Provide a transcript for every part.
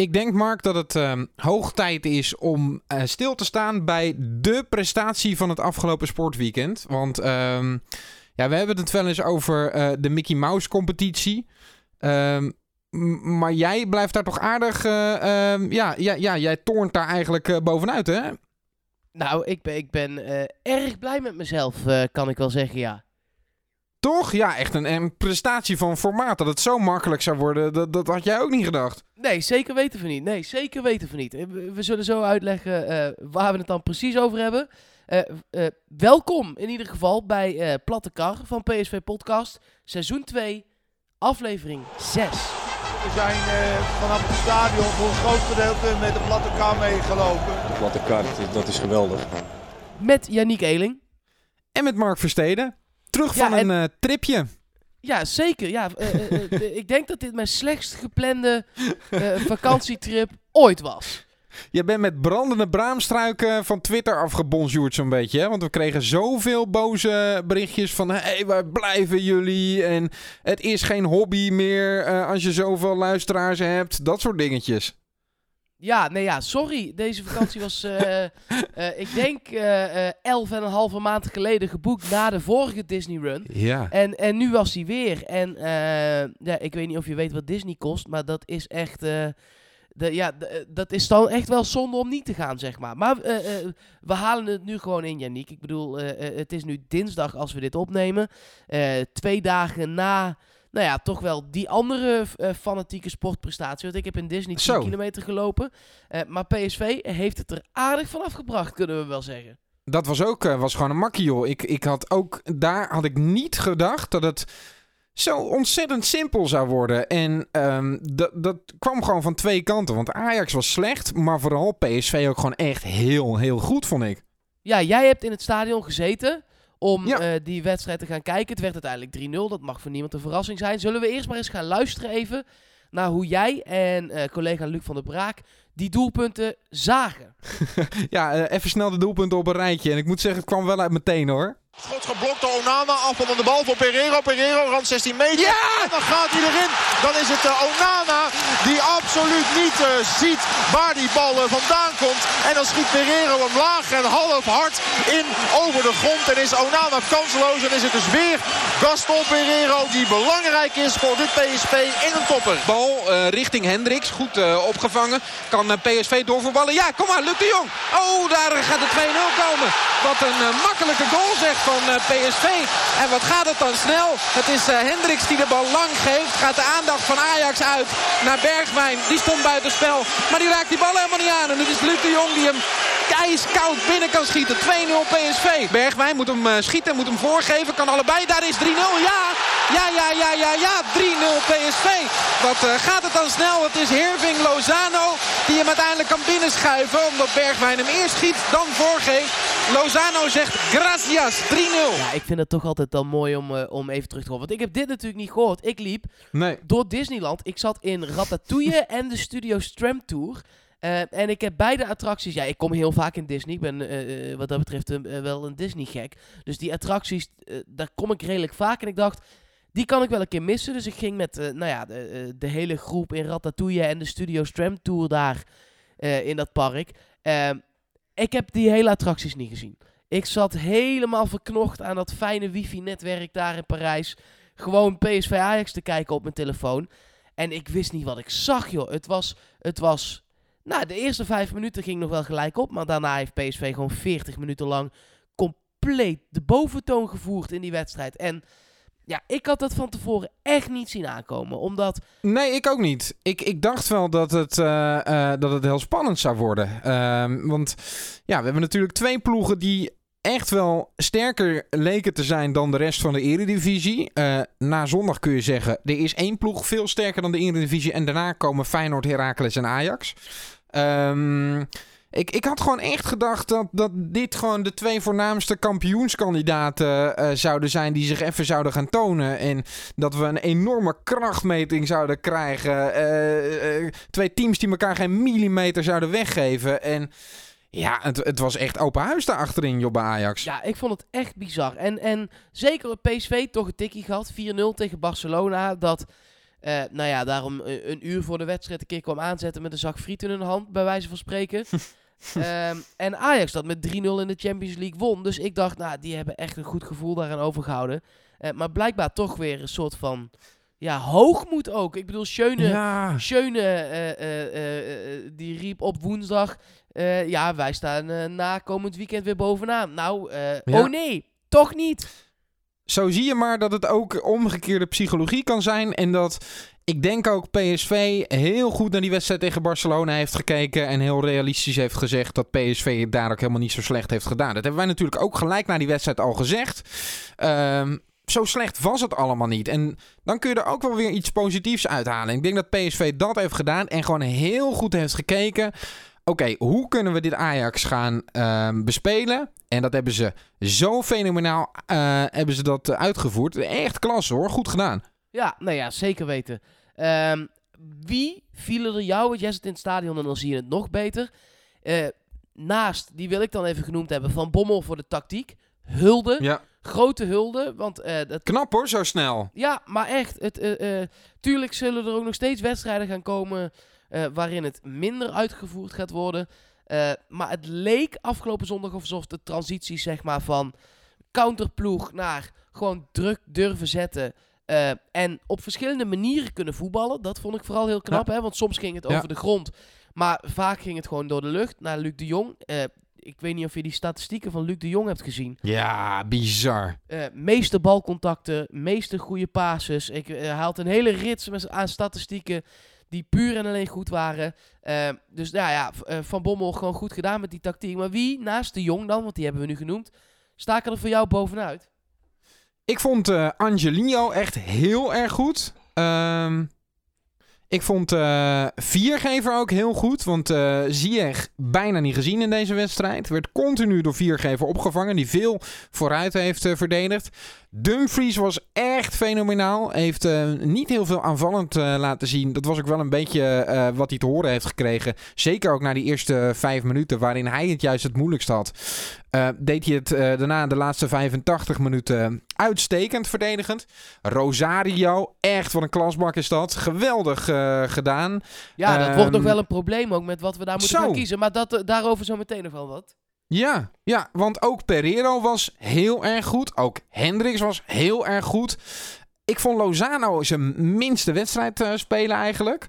Ik denk, Mark, dat het ehm, hoog tijd is om eh, stil te staan bij de prestatie van het afgelopen sportweekend. Want ehm, ja, we hebben het wel eens over eh, de Mickey Mouse competitie. Ehm, maar jij blijft daar toch aardig. eh, ja, ja, ja, jij toont daar eigenlijk bovenuit, hè? Nou, ik ben, ik ben erg blij met mezelf, kan ik wel zeggen, ja. Toch? Ja, echt een, een prestatie van formaat. Dat het zo makkelijk zou worden, dat, dat had jij ook niet gedacht. Nee, zeker weten we niet. Nee, zeker weten we niet. Eh, We, we zullen zo uitleggen eh, waar we het dan precies over hebben. Eh, eh, welkom in ieder geval bij eh Platte Kar van PSV Podcast, seizoen 2, aflevering 6. We zijn eh, vanaf het stadion voor een groot gedeelte met de platte kar meegelopen. De platte kaart, dat is geweldig. Met Yannick Eeling. En met Mark Versteden. Terug Ja, van en- een eh, tripje. Ja, zeker. Ja, eh, eh, ik denk dat dit mijn slechtst geplande vakantietrip ooit was. Je bent met brandende braamstruiken van Twitter afgebonjourd zo'n beetje. Hè? Want we kregen zoveel boze berichtjes van... Hé, hey, waar blijven jullie? En het is geen hobby meer als je zoveel luisteraars hebt. Dat soort dingetjes. Ja, nee ja, sorry. Deze vakantie was, eh, eh, ik denk, eh elf en een halve maand geleden geboekt na de vorige Disney Run. Ja. En, en nu was hij weer. En ja, ik weet niet of je weet wat Disney kost, maar dat is echt... de, ja, de- dat is dan echt wel zonde om niet te gaan, zeg maar. Maar we halen het nu gewoon in, Yannick. Ik bedoel, het is nu dinsdag als we dit opnemen. Twee dagen na, nou ja, toch wel die andere eh, fanatieke sportprestatie. Want ik heb in Disney 10 Zo. kilometer gelopen. Eh, maar PSV heeft het er aardig van afgebracht, kunnen we wel zeggen. Dat was ook eh, was gewoon een makkie, joh. Ik, ik had ook... Daar had ik niet gedacht dat het zo ontzettend simpel zou worden. En ehm, dat, dat kwam gewoon van twee kanten. Want Ajax was slecht, maar vooral PSV ook gewoon echt heel, heel goed, vond ik. Ja, jij hebt in het stadion gezeten om Ja. eh, die wedstrijd te gaan kijken. Het werd uiteindelijk 3-0. Dat mag voor niemand een verrassing zijn. Zullen we eerst maar eens gaan luisteren even naar hoe jij en eh, collega Luc van der Braak die doelpunten zagen. Ja, eh, even snel de doelpunten op een rijtje. En ik moet zeggen, het kwam wel uit meteen hoor. Schot geblokt door Onana, afval van de bal voor Pereiro. Pereiro, rand 16 meter. Ja! En dan gaat hij erin. Dan is het eh, Onana die absoluut niet eh, ziet waar die bal eh, vandaan komt. En dan schiet Pereiro hem laag en half hard in over de grond. En is Onana kansloos. En is het dus weer Gaston Pereiro die belangrijk is voor dit PSV in een topper. Bal eh, richting Hendricks. Goed eh, opgevangen. Kan eh, PSV doorvoetballen. Ja, kom maar, Luc de Jong. Oh, daar gaat de 2-0 komen. Wat een makkelijke goal zegt van eh, PSV. En wat gaat het dan snel? Het is eh, Hendricks die de bal lang geeft. Gaat de aandacht van Ajax uit naar Bergwijn. Die stond buiten spel. Maar die raakt die bal helemaal niet aan. En het is Luc de Jong die hem ijskoud binnen kan schieten. 2-0 PSV. Bergwijn moet hem eh, schieten, moet hem voorgeven. Kan allebei. Daar is 3-0. Ja, ja, ja, ja, ja, ja. 3-0 PSV. Wat eh, gaat het dan snel? Het is Herving Lozano die hem uiteindelijk kan binnenschuiven. Omdat Bergwijn hem eerst schiet, dan voorgeeft. Lozano zegt gracias. 3-0. Ja, ik vind het toch altijd dan mooi om, eh, om even terug te horen. Want ik heb dit natuurlijk niet gehoord. Ik liep Nee. door Disneyland. Ik zat in Ratatouille en de Studio Tram Tour. Eh, en ik heb beide attracties. Ja, ik kom heel vaak in Disney. Ik ben eh, eh, wat dat betreft wel een Disney-gek. Dus die attracties, daar kom ik redelijk vaak. En ik dacht, die kan ik wel een keer missen. Dus ik ging met nou ja, de, de hele groep in Ratatouille en de Studio Tram Tour daar in dat park. Ehm, ik heb die hele attracties niet gezien. Ik zat helemaal verknocht aan dat fijne wifi-netwerk daar in Parijs. Gewoon PSV Ajax te kijken op mijn telefoon. En ik wist niet wat ik zag, joh. Het was, het was... Nou, de eerste vijf minuten ging nog wel gelijk op. Maar daarna heeft PSV gewoon 40 minuten lang compleet de boventoon gevoerd in die wedstrijd. En ja, ik had dat van tevoren echt niet zien aankomen. Omdat, Nee, ik ook niet. Ik, ik dacht wel dat het, eh, eh, dat het heel spannend zou worden. Ehm, want ja, we hebben natuurlijk twee ploegen die echt wel sterker leken te zijn dan de rest van de Eredivisie. Eh, na zondag kun je zeggen, er is één ploeg veel sterker dan de Eredivisie. En daarna komen Feyenoord, Heracles en Ajax. Ehm, ik, ik had gewoon echt gedacht dat, dat dit gewoon de twee voornaamste kampioenskandidaten eh, zouden zijn die zich even zouden gaan tonen. En dat we een enorme krachtmeting zouden krijgen. Eh, eh, twee teams die elkaar geen millimeter zouden weggeven. En ja, het, het was echt open huis daar achterin, joh, bij Ajax. ja, ik vond het echt bizar. En, en zeker op PSV toch een tikkie gehad. 4-0 tegen Barcelona. Dat Eh, nou ja, daarom een, een uur voor de wedstrijd een keer kwam aanzetten met een zak friet in hun hand, bij wijze van spreken. Ehm, en Ajax dat met 3-0 in de Champions League won. Dus ik dacht, nou, die hebben echt een goed gevoel daaraan overgehouden. Eh, maar blijkbaar toch weer een soort van ja, hoogmoed ook. Ik bedoel, Schöne, Ja, Schöne eh, eh, eh, eh, die riep op woensdag... eh, ja, wij staan eh, na komend weekend weer bovenaan. Nou, eh, Ja. oh nee, toch niet. Zo zie je maar dat het ook omgekeerde psychologie kan zijn. En dat ik denk ook PSV heel goed naar die wedstrijd tegen Barcelona heeft gekeken. En heel realistisch heeft gezegd dat PSV het daar ook helemaal niet zo slecht heeft gedaan. Dat hebben wij natuurlijk ook gelijk na die wedstrijd al gezegd. Ehm, zo slecht was het allemaal niet. En dan kun je er ook wel weer iets positiefs uithalen. Ik denk dat PSV dat heeft gedaan en gewoon heel goed heeft gekeken. Oké, hoe kunnen we dit Ajax gaan ehm, bespelen? En dat hebben ze zo fenomenaal eh, hebben ze dat eh, uitgevoerd. Echt klasse hoor, goed gedaan. Ja, nou ja, zeker weten. Ehm, wie vielen er jou? Want jij zit in het stadion en dan zie je het nog beter. Eh, naast, die wil ik dan even genoemd hebben, Van Bommel voor de tactiek. Hulde, Ja. grote hulde. Want dat, Knap hoor, zo snel. ja, maar echt. Het, tuurlijk zullen er ook nog steeds wedstrijden gaan komen eh, waarin het minder uitgevoerd gaat worden. Eh, maar het leek afgelopen zondag alsof de transitie zeg maar, van counterploeg naar gewoon druk durven zetten. eh, en op verschillende manieren kunnen voetballen. Dat vond ik vooral heel knap. Hè? Want soms ging het Ja. over de grond. Maar vaak ging het gewoon door de lucht naar Luc de Jong. Ik weet niet of je die statistieken van Luc de Jong hebt gezien. Ja, bizar. Meeste balcontacten, meeste goede passes. Ik haalt een hele rits met, aan statistieken die puur en alleen goed waren. Eh, dus nou ja, eh, Van Bommel gewoon goed gedaan met die tactiek. Maar wie naast de Jong dan, want die hebben we nu genoemd, staken er voor jou bovenuit? Ik vond eh Angelino echt heel erg goed. Ehm, ik vond eh Viergever ook heel goed. Want Ziyech bijna niet gezien in deze wedstrijd. Werd continu door Viergever opgevangen. Die veel vooruit heeft eh, verdedigd. Dumfries was echt fenomenaal. Heeft niet heel veel aanvallend laten zien. Dat was ook wel een beetje wat hij te horen heeft gekregen. Zeker ook na die eerste vijf minuten. Waarin hij het juist het moeilijkst had. Eh, deed hij het eh, daarna de laatste 85 minuten uitstekend verdedigend. Rosario, echt wat een klasbak is dat. Geweldig eh, gedaan. Ja, dat Ehm, wordt nog wel een probleem ook met wat we daar moeten gaan kiezen. Maar dat, daarover zo meteen nog wel wat. Ja, ja, want ook Pereiro was heel erg goed. Ook Hendricks was heel erg goed. Ik vond Lozano zijn minste wedstrijd spelen eigenlijk.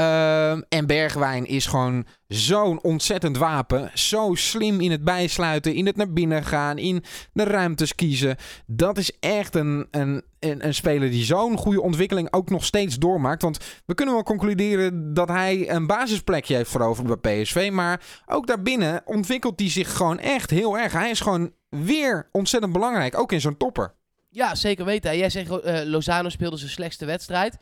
Ehm, en Bergwijn is gewoon zo'n ontzettend wapen. Zo slim in het bijsluiten, in het naar binnen gaan, in de ruimtes kiezen. Dat is echt een, een, een, een speler die zo'n goede ontwikkeling ook nog steeds doormaakt. Want we kunnen wel concluderen dat hij een basisplekje heeft veroverd bij PSV. Maar ook daarbinnen ontwikkelt hij zich gewoon echt heel erg. Hij is gewoon weer ontzettend belangrijk, ook in zo'n topper. Ja, zeker weten. Jij zegt eh, Lozano speelde zijn slechtste wedstrijd.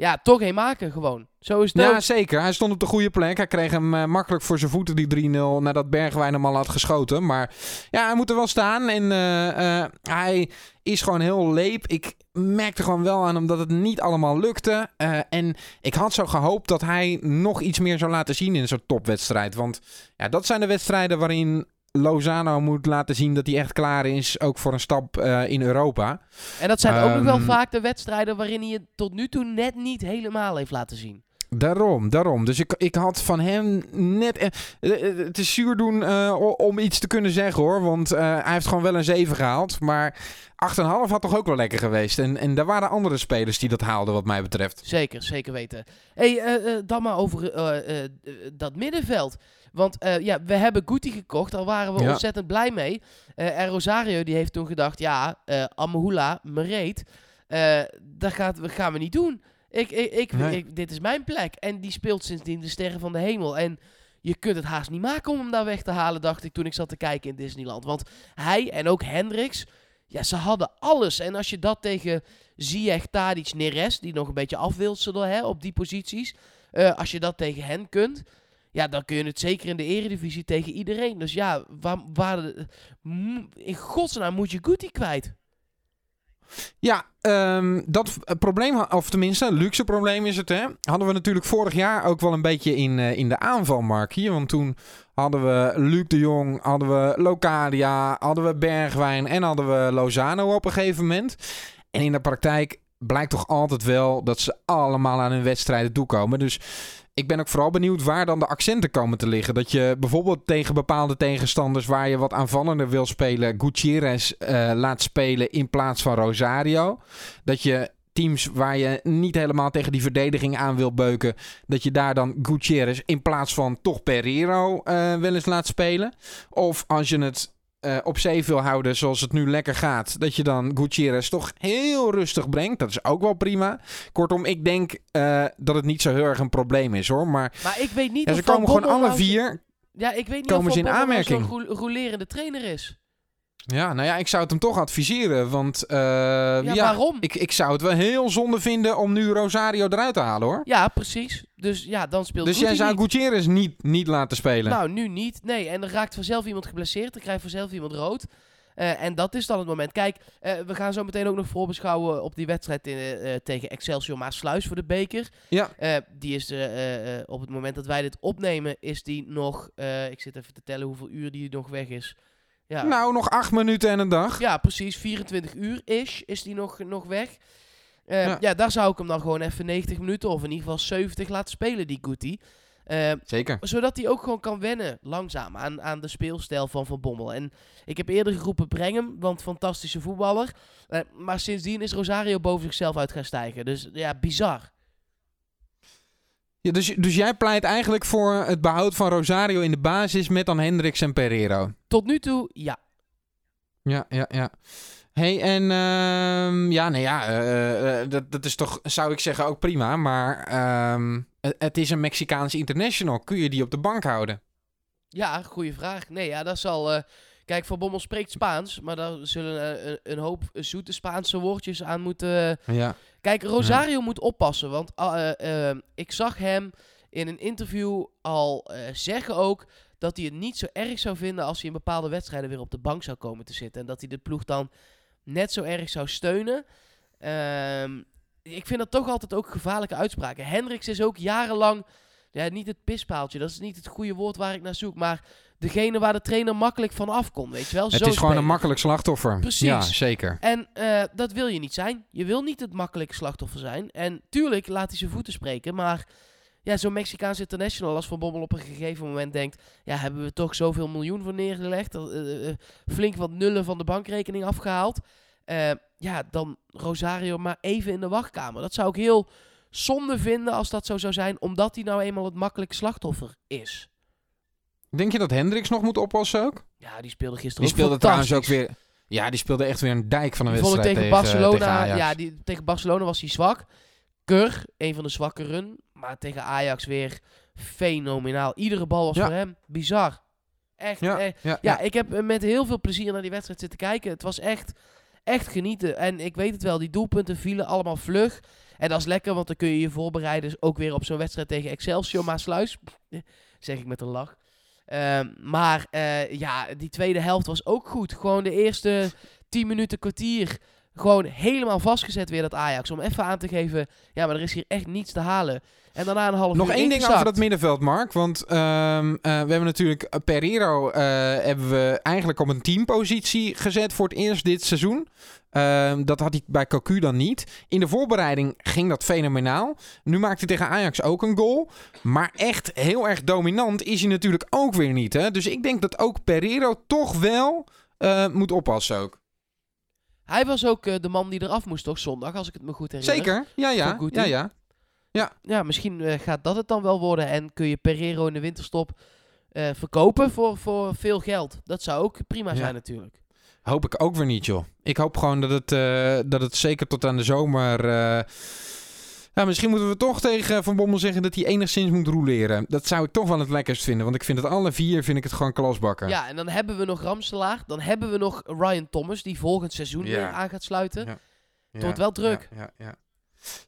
Ja, toch een maken gewoon. Zo is het Ja, ook. zeker. Hij stond op de goede plek. Hij kreeg hem eh, makkelijk voor zijn voeten, die 3-0, nadat Bergwijn hem al had geschoten. Maar ja, hij moet er wel staan. En eh, eh, hij is gewoon heel leep. Ik merkte gewoon wel aan hem dat het niet allemaal lukte. En ik had zo gehoopt dat hij nog iets meer zou laten zien in zo'n topwedstrijd. Want ja, dat zijn de wedstrijden waarin Lozano moet laten zien dat hij echt klaar is, ook voor een stap eh, in Europa. En dat zijn ook nog wel Ehm, vaak de wedstrijden waarin hij het tot nu toe net niet helemaal heeft laten zien. Daarom, daarom. Dus ik, ik had van hem net... eh, eh, het is zuur doen om iets te kunnen zeggen hoor. Want hij heeft gewoon wel een 7 gehaald. Maar 8,5 had toch ook wel lekker geweest. En, en daar waren andere spelers die dat haalden wat mij betreft. Zeker, zeker weten. hey, dan maar over dat middenveld. Want eh, ja, we hebben Guti gekocht, daar waren we Ja. ontzettend blij mee. Eh, en Rosario die heeft toen gedacht, ja, eh Amahula, Mereet, dat gaat, we- gaan we niet doen. Ik, ik, ik, Nee. ik- dit is mijn plek. En die speelt sindsdien de Sterren van de Hemel. En je kunt het haast niet maken om hem daar weg te halen, dacht ik toen ik zat te kijken in Disneyland. Want hij en ook Hendricks, ja, ze hadden alles. En als je dat tegen Ziyech, Tadic, Neres, die nog een beetje afwilselen hè, op die posities. als je dat tegen hen kunt, ja, dan kun je het zeker in de eredivisie tegen iedereen. Dus ja, waar, waar, in godsnaam moet je Guti kwijt. Ja, ehm, dat probleem, of tenminste, luxe probleem is het hè. Hadden we natuurlijk vorig jaar ook wel een beetje in, eh, in de aanvalmarkt hier. Want toen hadden we Luc de Jong, hadden we Locadia, hadden we Bergwijn en hadden we Lozano op een gegeven moment. En in de praktijk blijkt toch altijd wel dat ze allemaal aan hun wedstrijden toekomen. Dus ik ben ook vooral benieuwd waar dan de accenten komen te liggen. Dat je bijvoorbeeld tegen bepaalde tegenstanders waar je wat aanvallender wil spelen, Gutierrez eh, laat spelen in plaats van Rosario. Dat je teams waar je niet helemaal tegen die verdediging aan wil beuken, dat je daar dan Gutierrez in plaats van toch Pereiro uh, wel eens laat spelen. Of als je het uh, op zee wil houden zoals het nu lekker gaat, dat je dan Gutierrez toch heel rustig brengt. Dat is ook wel prima. Kortom, ik denk uh, dat het niet zo heel erg een probleem is hoor. Maar, maar ik weet niet ja, of ze komen gewoon alle nou vier. Ja, ik weet niet komen of ze in nou aanmerking. zo'n rolerende trainer is. Ja, nou ja, ik zou het hem toch adviseren. Want uh, ja, ja, waarom? Ik, ik zou het wel heel zonde vinden om nu Rosario eruit te halen hoor. Ja, precies. Dus ja, dan speelt Dus jij zou. Gutierrez niet, niet laten spelen? Nou, nu niet. Nee, en er raakt vanzelf iemand geblesseerd. Er krijgt vanzelf iemand rood. Uh, en dat is dan het moment. Kijk, uh, we gaan zo meteen ook nog voorbeschouwen op die wedstrijd in, uh, tegen Excelsior Maasluis voor de beker. Ja. die is op het moment dat wij dit opnemen, is die nog. ik zit even te tellen hoeveel uur die nog weg is. Ja. Nou, nog acht minuten en een dag. Ja, precies. 24 uur is, is die nog, nog weg. Ja. ja. daar zou ik hem dan gewoon even 90 minuten of in ieder geval 70 laten spelen, die Guti. Uh, Zeker. Zodat hij ook gewoon kan wennen, langzaam, aan, aan de speelstijl van Van Bommel. En ik heb eerder geroepen, breng hem, want fantastische voetballer. Uh, maar sindsdien is Rosario boven zichzelf uit gaan stijgen. Dus ja, bizar. Ja, dus, dus jij pleit eigenlijk voor het behoud van Rosario in de basis met dan Hendricks en Pereiro? Tot nu toe, ja. Ja, ja, ja. hey, en uh, ja, nou ja, uh, uh, dat, dat is toch, zou ik zeggen, ook prima. Maar ehm, het, is een Mexicaanse international. Kun je die op de bank houden? Ja, goede vraag. Nee, ja, dat zal... eh, kijk, Van Bommel spreekt Spaans, maar daar zullen een, een hoop zoete Spaanse woordjes aan moeten... Ja. Kijk, Rosario moet oppassen, want uh, ik zag hem in een interview al eh, zeggen ook dat hij het niet zo erg zou vinden als hij in bepaalde wedstrijden weer op de bank zou komen te zitten. En dat hij de ploeg dan net zo erg zou steunen. Ehm, ik vind dat toch altijd ook gevaarlijke uitspraken. Hendricks is ook jarenlang, ja, niet het pispaaltje, dat is niet het goede woord waar ik naar zoek, maar degene waar de trainer makkelijk van afkomt, weet je wel. Het Zo is gewoon spelen. een makkelijk slachtoffer. Precies. Ja, zeker. En uh, dat wil je niet zijn. Je wil niet het makkelijke slachtoffer zijn. En tuurlijk laat hij zijn voeten spreken, maar ja, zo'n Mexicaans international als Van Bommel op een gegeven moment denkt, ja, hebben we toch zoveel miljoen voor neergelegd, uh, uh, flink wat nullen van de bankrekening afgehaald. Uh, ja, dan Rosario maar even in de wachtkamer. Dat zou ik heel zonde vinden als dat zo zou zijn, omdat hij nou eenmaal het makkelijke slachtoffer is. Denk je dat Hendricks nog moet oppassen ook? Ja, die speelde gisteren Die ook speelde trouwens ook fantastisch. weer... Ja, die speelde echt weer een dijk van een Die vond ik wedstrijd tegen, tegen, Barcelona, tegen Ajax. ja, die, tegen Barcelona was hij zwak. Kur, een van de zwakkeren. Maar tegen Ajax weer fenomenaal. Iedere bal was Ja. voor hem bizar. Echt, Ja, ja, ja, ik heb eh, met heel veel plezier naar die wedstrijd zitten kijken. Het was echt, echt genieten. En ik weet het wel, die doelpunten vielen allemaal vlug. En dat is lekker, want dan kun je je voorbereiden ook weer op zo'n wedstrijd tegen Excelsior Maasluis. zeg ik met een lach. Ehm, maar eh, ja, die tweede helft was ook goed. Gewoon de eerste 10 minuten, kwartier. Gewoon helemaal vastgezet weer dat Ajax. Om even aan te geven, ja, maar er is hier echt niets te halen. En daarna een half Nog uur één ding over dat middenveld, Mark. Want ehm, eh, we hebben natuurlijk Pereiro eh, hebben we eigenlijk op een teampositie gezet voor het eerst dit seizoen. Ehm, dat had hij bij Cocu dan niet. In de voorbereiding ging dat fenomenaal. Nu maakt hij tegen Ajax ook een goal. Maar echt heel erg dominant is hij natuurlijk ook weer niet. Hè? Dus ik denk dat ook Pereiro toch wel eh, moet oppassen ook. Hij was ook eh, de man die eraf moest, toch, zondag, als ik het me goed herinner. Zeker, ja ja. Guti. ja, ja. Ja, misschien eh, gaat dat het dan wel worden. En kun je Pereiro in de winterstop eh, verkopen voor, voor veel geld. Dat zou ook prima Ja. zijn natuurlijk. Hoop ik ook weer niet, joh. Ik hoop gewoon dat het, dat het zeker tot aan de zomer. Ja, misschien moeten we toch tegen Van Bommel zeggen dat hij enigszins moet roleren. Dat zou ik toch wel het lekkerst vinden. Want ik vind het alle vier vind ik het gewoon klasbakken. Ja, en dan hebben we nog Ramselaar. Dan hebben we nog Ryan Thomas, die volgend seizoen Ja. weer aan gaat sluiten. Ja. Het wordt wel druk. Ja, ja, ja.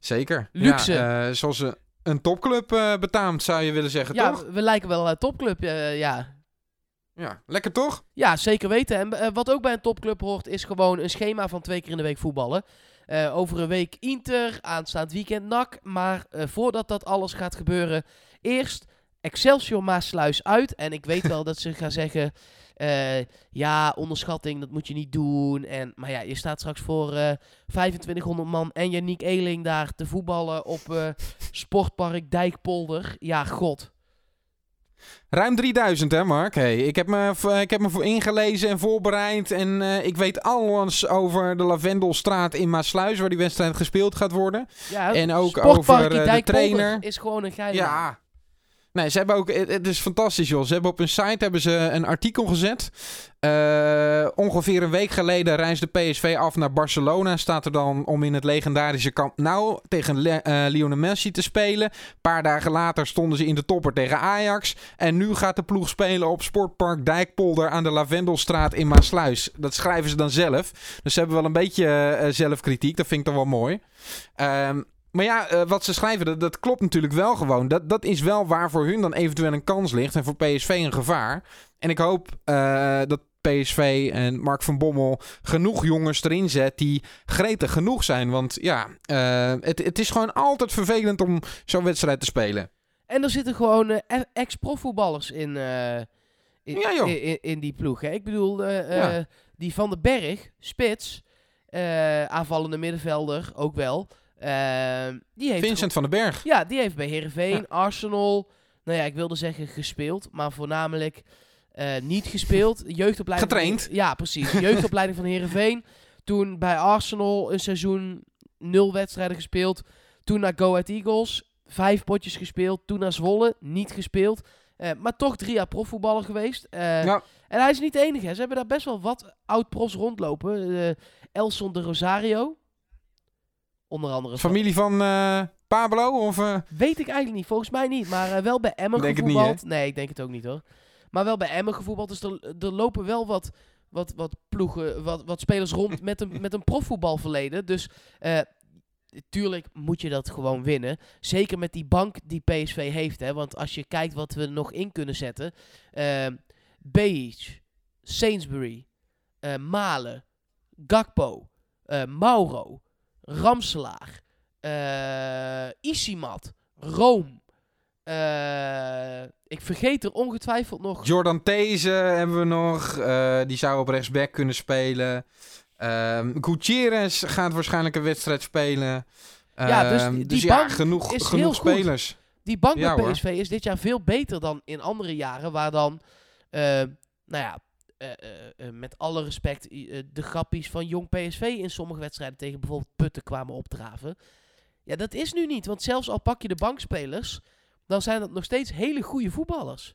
Zeker. Luxe. Eh, zoals een, een topclub eh, betaamt, zou je willen zeggen, Ja, toch? we lijken wel een topclub. eh, ja. Ja, lekker toch? ja, zeker weten. En wat ook bij een topclub hoort, is gewoon een schema van twee keer in de week voetballen. Eh, over een week Inter, aanstaand weekend NAC. Maar eh, voordat dat alles gaat gebeuren, eerst Excelsior Maasluis uit. En ik weet wel dat ze gaan zeggen... eh, ja, onderschatting, dat moet je niet doen. En, maar ja, je staat straks voor eh 2500 man en Yannick Eeling daar te voetballen op Sportpark Dijkpolder. Ja, god. Ruim 3000 hè Mark? Hey, ik, heb me, ik heb me voor ingelezen en voorbereid. En eh, ik weet alles over de Lavendelstraat in Maasluis, waar die wedstrijd gespeeld gaat worden. Ja, En ook over, eh, de trainer. is gewoon een geile. Ja. Nee, ze hebben ook, het is fantastisch joh. Ze hebben op hun site hebben ze een artikel gezet. Eh, ongeveer een week geleden reisde PSV af naar Barcelona. Staat er dan om in het legendarische Camp Nou tegen Le eh, Lionel Messi te spelen. Een paar dagen later stonden ze in de topper tegen Ajax. En nu gaat de ploeg spelen op Sportpark Dijkpolder aan de Lavendelstraat in Maasluis. Dat schrijven ze dan zelf. Dus ze hebben wel een beetje eh, zelfkritiek. Dat vind ik dan wel mooi. Ehm, maar ja, eh, wat ze schrijven, dat, dat klopt natuurlijk wel gewoon. Dat, dat is wel waar voor hun dan eventueel een kans ligt. En voor PSV een gevaar. En ik hoop eh, dat PSV en Mark van Bommel genoeg jongens erin zet die gretig genoeg zijn. Want ja, eh, het, het is gewoon altijd vervelend om zo'n wedstrijd te spelen. En er zitten gewoon ex-profvoetballers in, in, Ja, joh. in, in- die ploeg. Hè. Ik bedoel, Ja. die Van den Berg, spits, aanvallende middenvelder ook wel. Eh, die heeft Vincent van den Berg. Ja, die heeft bij Herenveen, Arsenal, nou ja, ik wilde zeggen gespeeld, maar voornamelijk eh, niet gespeeld. Jeugdopleiding. van- Getraind. ja, precies. Jeugdopleiding van Herenveen. Toen bij Arsenal een seizoen nul wedstrijden gespeeld. Toen naar Go Ahead Eagles, vijf potjes gespeeld. Toen naar Zwolle, niet gespeeld. Eh, maar toch drie jaar profvoetballer geweest. Eh, Ja. En hij is niet de enige. hè. Ze hebben daar best wel wat oud-profs rondlopen. Eh, Elson de Rosario. Onder andere. Familie van eh, Pablo? Of, eh, Weet ik eigenlijk niet. Volgens mij niet. Maar eh, wel bij Emmen Denk het niet, nee, ik denk het ook niet hoor. Maar wel bij Emmen gevoetbald. Dus er, er lopen wel wat, wat, wat ploegen, wat, wat spelers rond met een, met een profvoetbalverleden. Dus tuurlijk moet je dat gewoon winnen. Zeker met die bank die PSV heeft. Hè. Want als je kijkt wat we nog in kunnen zetten. eh Beach, Sainsbury, Malen, Gakpo, Mauro, Ramselaar, eh Isimat, Room. eh, ik vergeet er ongetwijfeld nog. Jordan These hebben we nog. eh, die zou op rechtsback kunnen spelen. Ehm Gutierrez gaat waarschijnlijk een wedstrijd spelen. Ja, dus Ehm, die- ja, bank genoeg, is genoeg heel goed. spelers. Die bank Ja, bij hoor. PSV is dit jaar veel beter dan in andere jaren. Waar dan, nou ja, met alle respect, eh, de grappies van jong PSV in sommige wedstrijden tegen bijvoorbeeld Putten kwamen opdraven. Ja, dat is nu niet. Want zelfs al pak je de bankspelers, dan zijn dat nog steeds hele goede voetballers.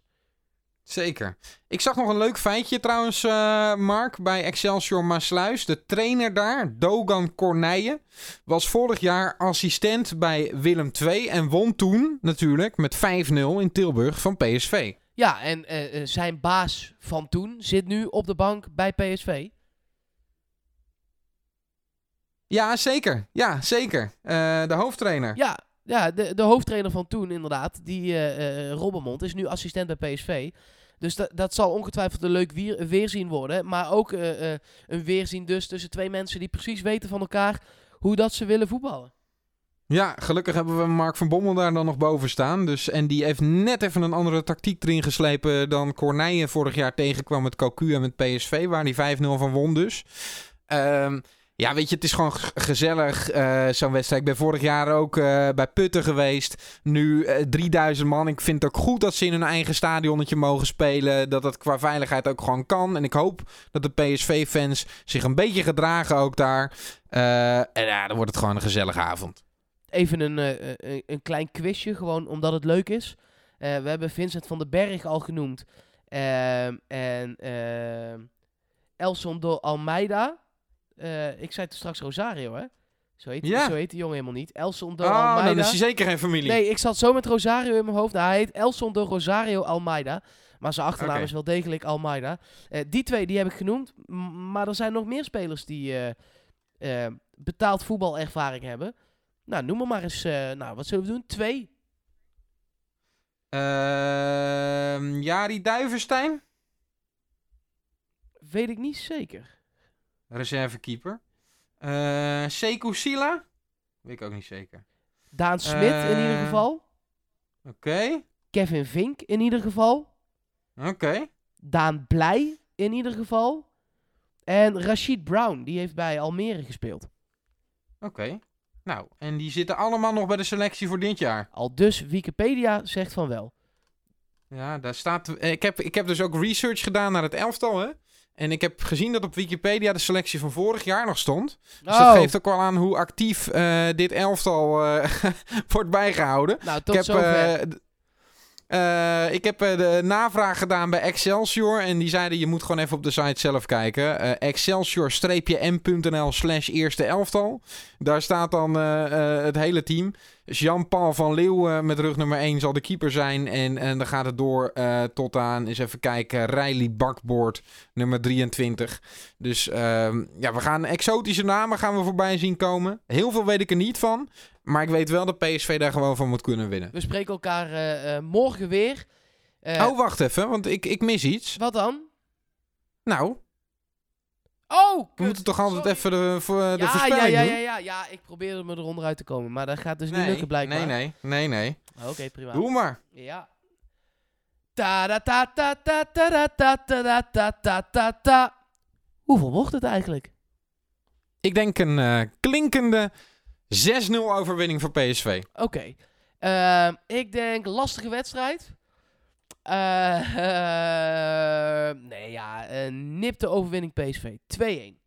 Zeker. Ik zag nog een leuk feitje trouwens, eh, Mark, bij Excelsior Maasluis. De trainer daar, Dogan Corneille, was vorig jaar assistent bij Willem II en won toen natuurlijk met 5-0 in Tilburg van PSV. Ja, en eh, eh, zijn baas van toen zit nu op de bank bij PSV. Ja, zeker. Ja, zeker. Eh, de hoofdtrainer. Ja, ja de, de hoofdtrainer van toen inderdaad, die eh Robbermond, is nu assistent bij PSV. Dus dat, dat zal ongetwijfeld een leuk weer, weerzien worden. Maar ook een weerzien dus tussen twee mensen die precies weten van elkaar hoe dat ze willen voetballen. Ja, gelukkig hebben we Mark van Bommel daar dan nog boven staan. Dus, en die heeft net even een andere tactiek erin geslepen dan Corneille vorig jaar tegenkwam met Cocu en met PSV, waar hij 5-0 van won dus. Ehm, ja, weet je, het is gewoon gezellig, eh, zo'n wedstrijd. Ik ben vorig jaar ook eh, bij Putten geweest. Nu eh, 3000 man. Ik vind het ook goed dat ze in hun eigen stadionnetje mogen spelen. Dat dat qua veiligheid ook gewoon kan. En ik hoop dat de PSV-fans zich een beetje gedragen ook daar. Eh, en ja, dan wordt het gewoon een gezellige avond. Even een, eh, een, een klein quizje, gewoon omdat het leuk is. Eh, we hebben Vincent van den Berg al genoemd. Ehm, en ehm Elson do Almeida. Eh, ik zei toen straks Rosario, hè? Zo heet, Ja. zo heet die jongen helemaal niet. Elson do Oh, Almeida. dan is hij zeker geen familie. Nee, ik zat zo met Rosario in mijn hoofd. Nou, hij heet Elson de Rosario Almeida. Maar zijn achternaam is wel degelijk Almeida. Eh, die twee die heb ik genoemd. Maar er zijn nog meer spelers die eh, eh, betaald voetbalervaring hebben. Nou, noem er maar eens. eh, nou, wat zullen we doen? Twee. Ehm Jari Duivenstein, Weet ik niet zeker. reservekeeper. Eh Sekou Sila, weet ik ook niet zeker. Daan Smit in ieder Eh, geval. Oké. Kevin Vink in ieder geval. Oké. Daan Blij in ieder geval. En Rashid Brown, die heeft bij Almere gespeeld. Oké. Nou, en die zitten allemaal nog bij de selectie voor dit jaar. Al dus Wikipedia zegt van wel. Ja, daar staat. eh, Ik heb, ik heb dus ook research gedaan naar het elftal, hè? En ik heb gezien dat op Wikipedia de selectie van vorig jaar nog stond. Dus Oh, dat geeft ook wel aan hoe actief eh, dit elftal eh, wordt bijgehouden. nou, Ik tot heb, zover. Eh, eh, ik heb eh, de navraag gedaan bij Excelsior. En die zeiden: je moet gewoon even op de site zelf kijken. Eh, Excelsior-m.nl slash eerste elftal. Daar staat dan eh, eh, het hele team. Dus Jan-Paul van Leeuwen eh, met rug nummer 1 zal de keeper zijn. En, en dan gaat het door eh, tot aan, eens even kijken, Riley Bakboord, nummer 23. Dus ehm, ja, we gaan exotische namen gaan we voorbij zien komen. Heel veel weet ik er niet van. Maar ik weet wel dat PSV daar gewoon van moet kunnen winnen. We spreken elkaar eh, morgen weer. Oh, wacht even, want ik, ik mis iets. Wat dan? Nou, Oh, we moeten toch altijd sorry. even de, voor, de ja, ja, ja, ja, ja, ja, ik probeerde me eronder uit te komen. Maar dat gaat dus niet lukken blijkbaar. nee, nee, nee, nee. Oké, prima. Doe maar. Ja. Ta da ta ta ta ta da ta ta da ta ta ta ta. Hoeveel wordt het eigenlijk? Ik denk een eh, klinkende 6-0 overwinning voor PSV. Oké. Ehm, ik denk lastige wedstrijd. Eh, eh, nee, ja, een nipte overwinning PSV. 2-1.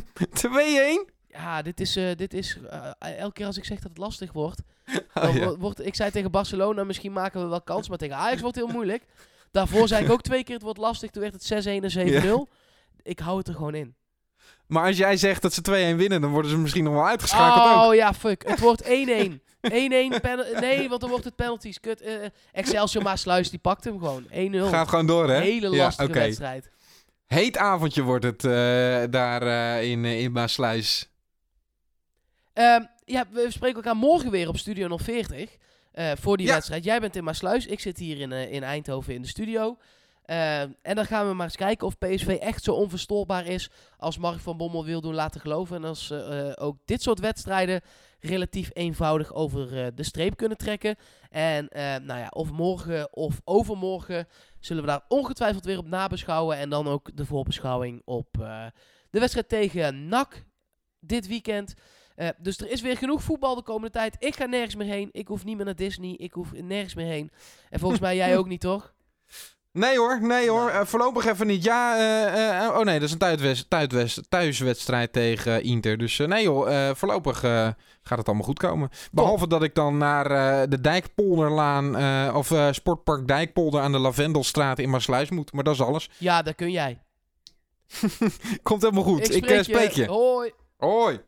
2-1? Ja, dit is, eh, dit is eh, elke keer als ik zeg dat het lastig wordt, Oh, ja. wordt, ik zei tegen Barcelona, misschien maken we wel kans, maar tegen Ajax wordt het heel moeilijk. Daarvoor zei ik ook twee keer het wordt lastig, toen werd het 6-1 en 7-0. Ik hou het er gewoon in. Maar als jij zegt dat ze 2-1 winnen, dan worden ze misschien nog wel uitgeschakeld ook. Oh ja, fuck. Het wordt 1-1. 1-1 pen- Nee, want dan wordt het penalties. Kut. eh, Excelsior Maasluis, die pakt hem gewoon. 1-0. Gaat gewoon door, hè? Hele Ja, lastige oké. wedstrijd. Heet avondje wordt het eh, daar in, in Maasluis. Ehm, ja, we spreken elkaar morgen weer op Studio 040. eh, voor die Ja. wedstrijd. Jij bent in Maasluis. Ik zit hier in, in Eindhoven in de studio. Ehm, en dan gaan we maar eens kijken of PSV echt zo onverstoorbaar is als Mark van Bommel wil doen laten geloven. En als ze eh, ook dit soort wedstrijden relatief eenvoudig over eh, de streep kunnen trekken. En eh, nou ja, of morgen of overmorgen zullen we daar ongetwijfeld weer op nabeschouwen. En dan ook de voorbeschouwing op eh, de wedstrijd tegen NAC dit weekend. Dus er is weer genoeg voetbal de komende tijd. Ik ga nergens meer heen. Ik hoef niet meer naar Disney. Ik hoef nergens meer heen. En volgens mij jij ook niet, toch? Nee hoor, nee hoor. Eh, voorlopig even niet. Ja, eh, eh, oh nee, dat is een thuiswedst- thuiswedst- thuiswedstrijd tegen Inter. Dus nee eh, voorlopig gaat het allemaal goed komen. Behalve dat ik dan naar de Dijkpolderlaan of Sportpark Dijkpolder aan de Lavendelstraat in Maasluis moet. Maar dat is alles. Ja, dat kun jij. Komt helemaal goed. Ik, spreek eh, spreek je. Hoi. Hoi.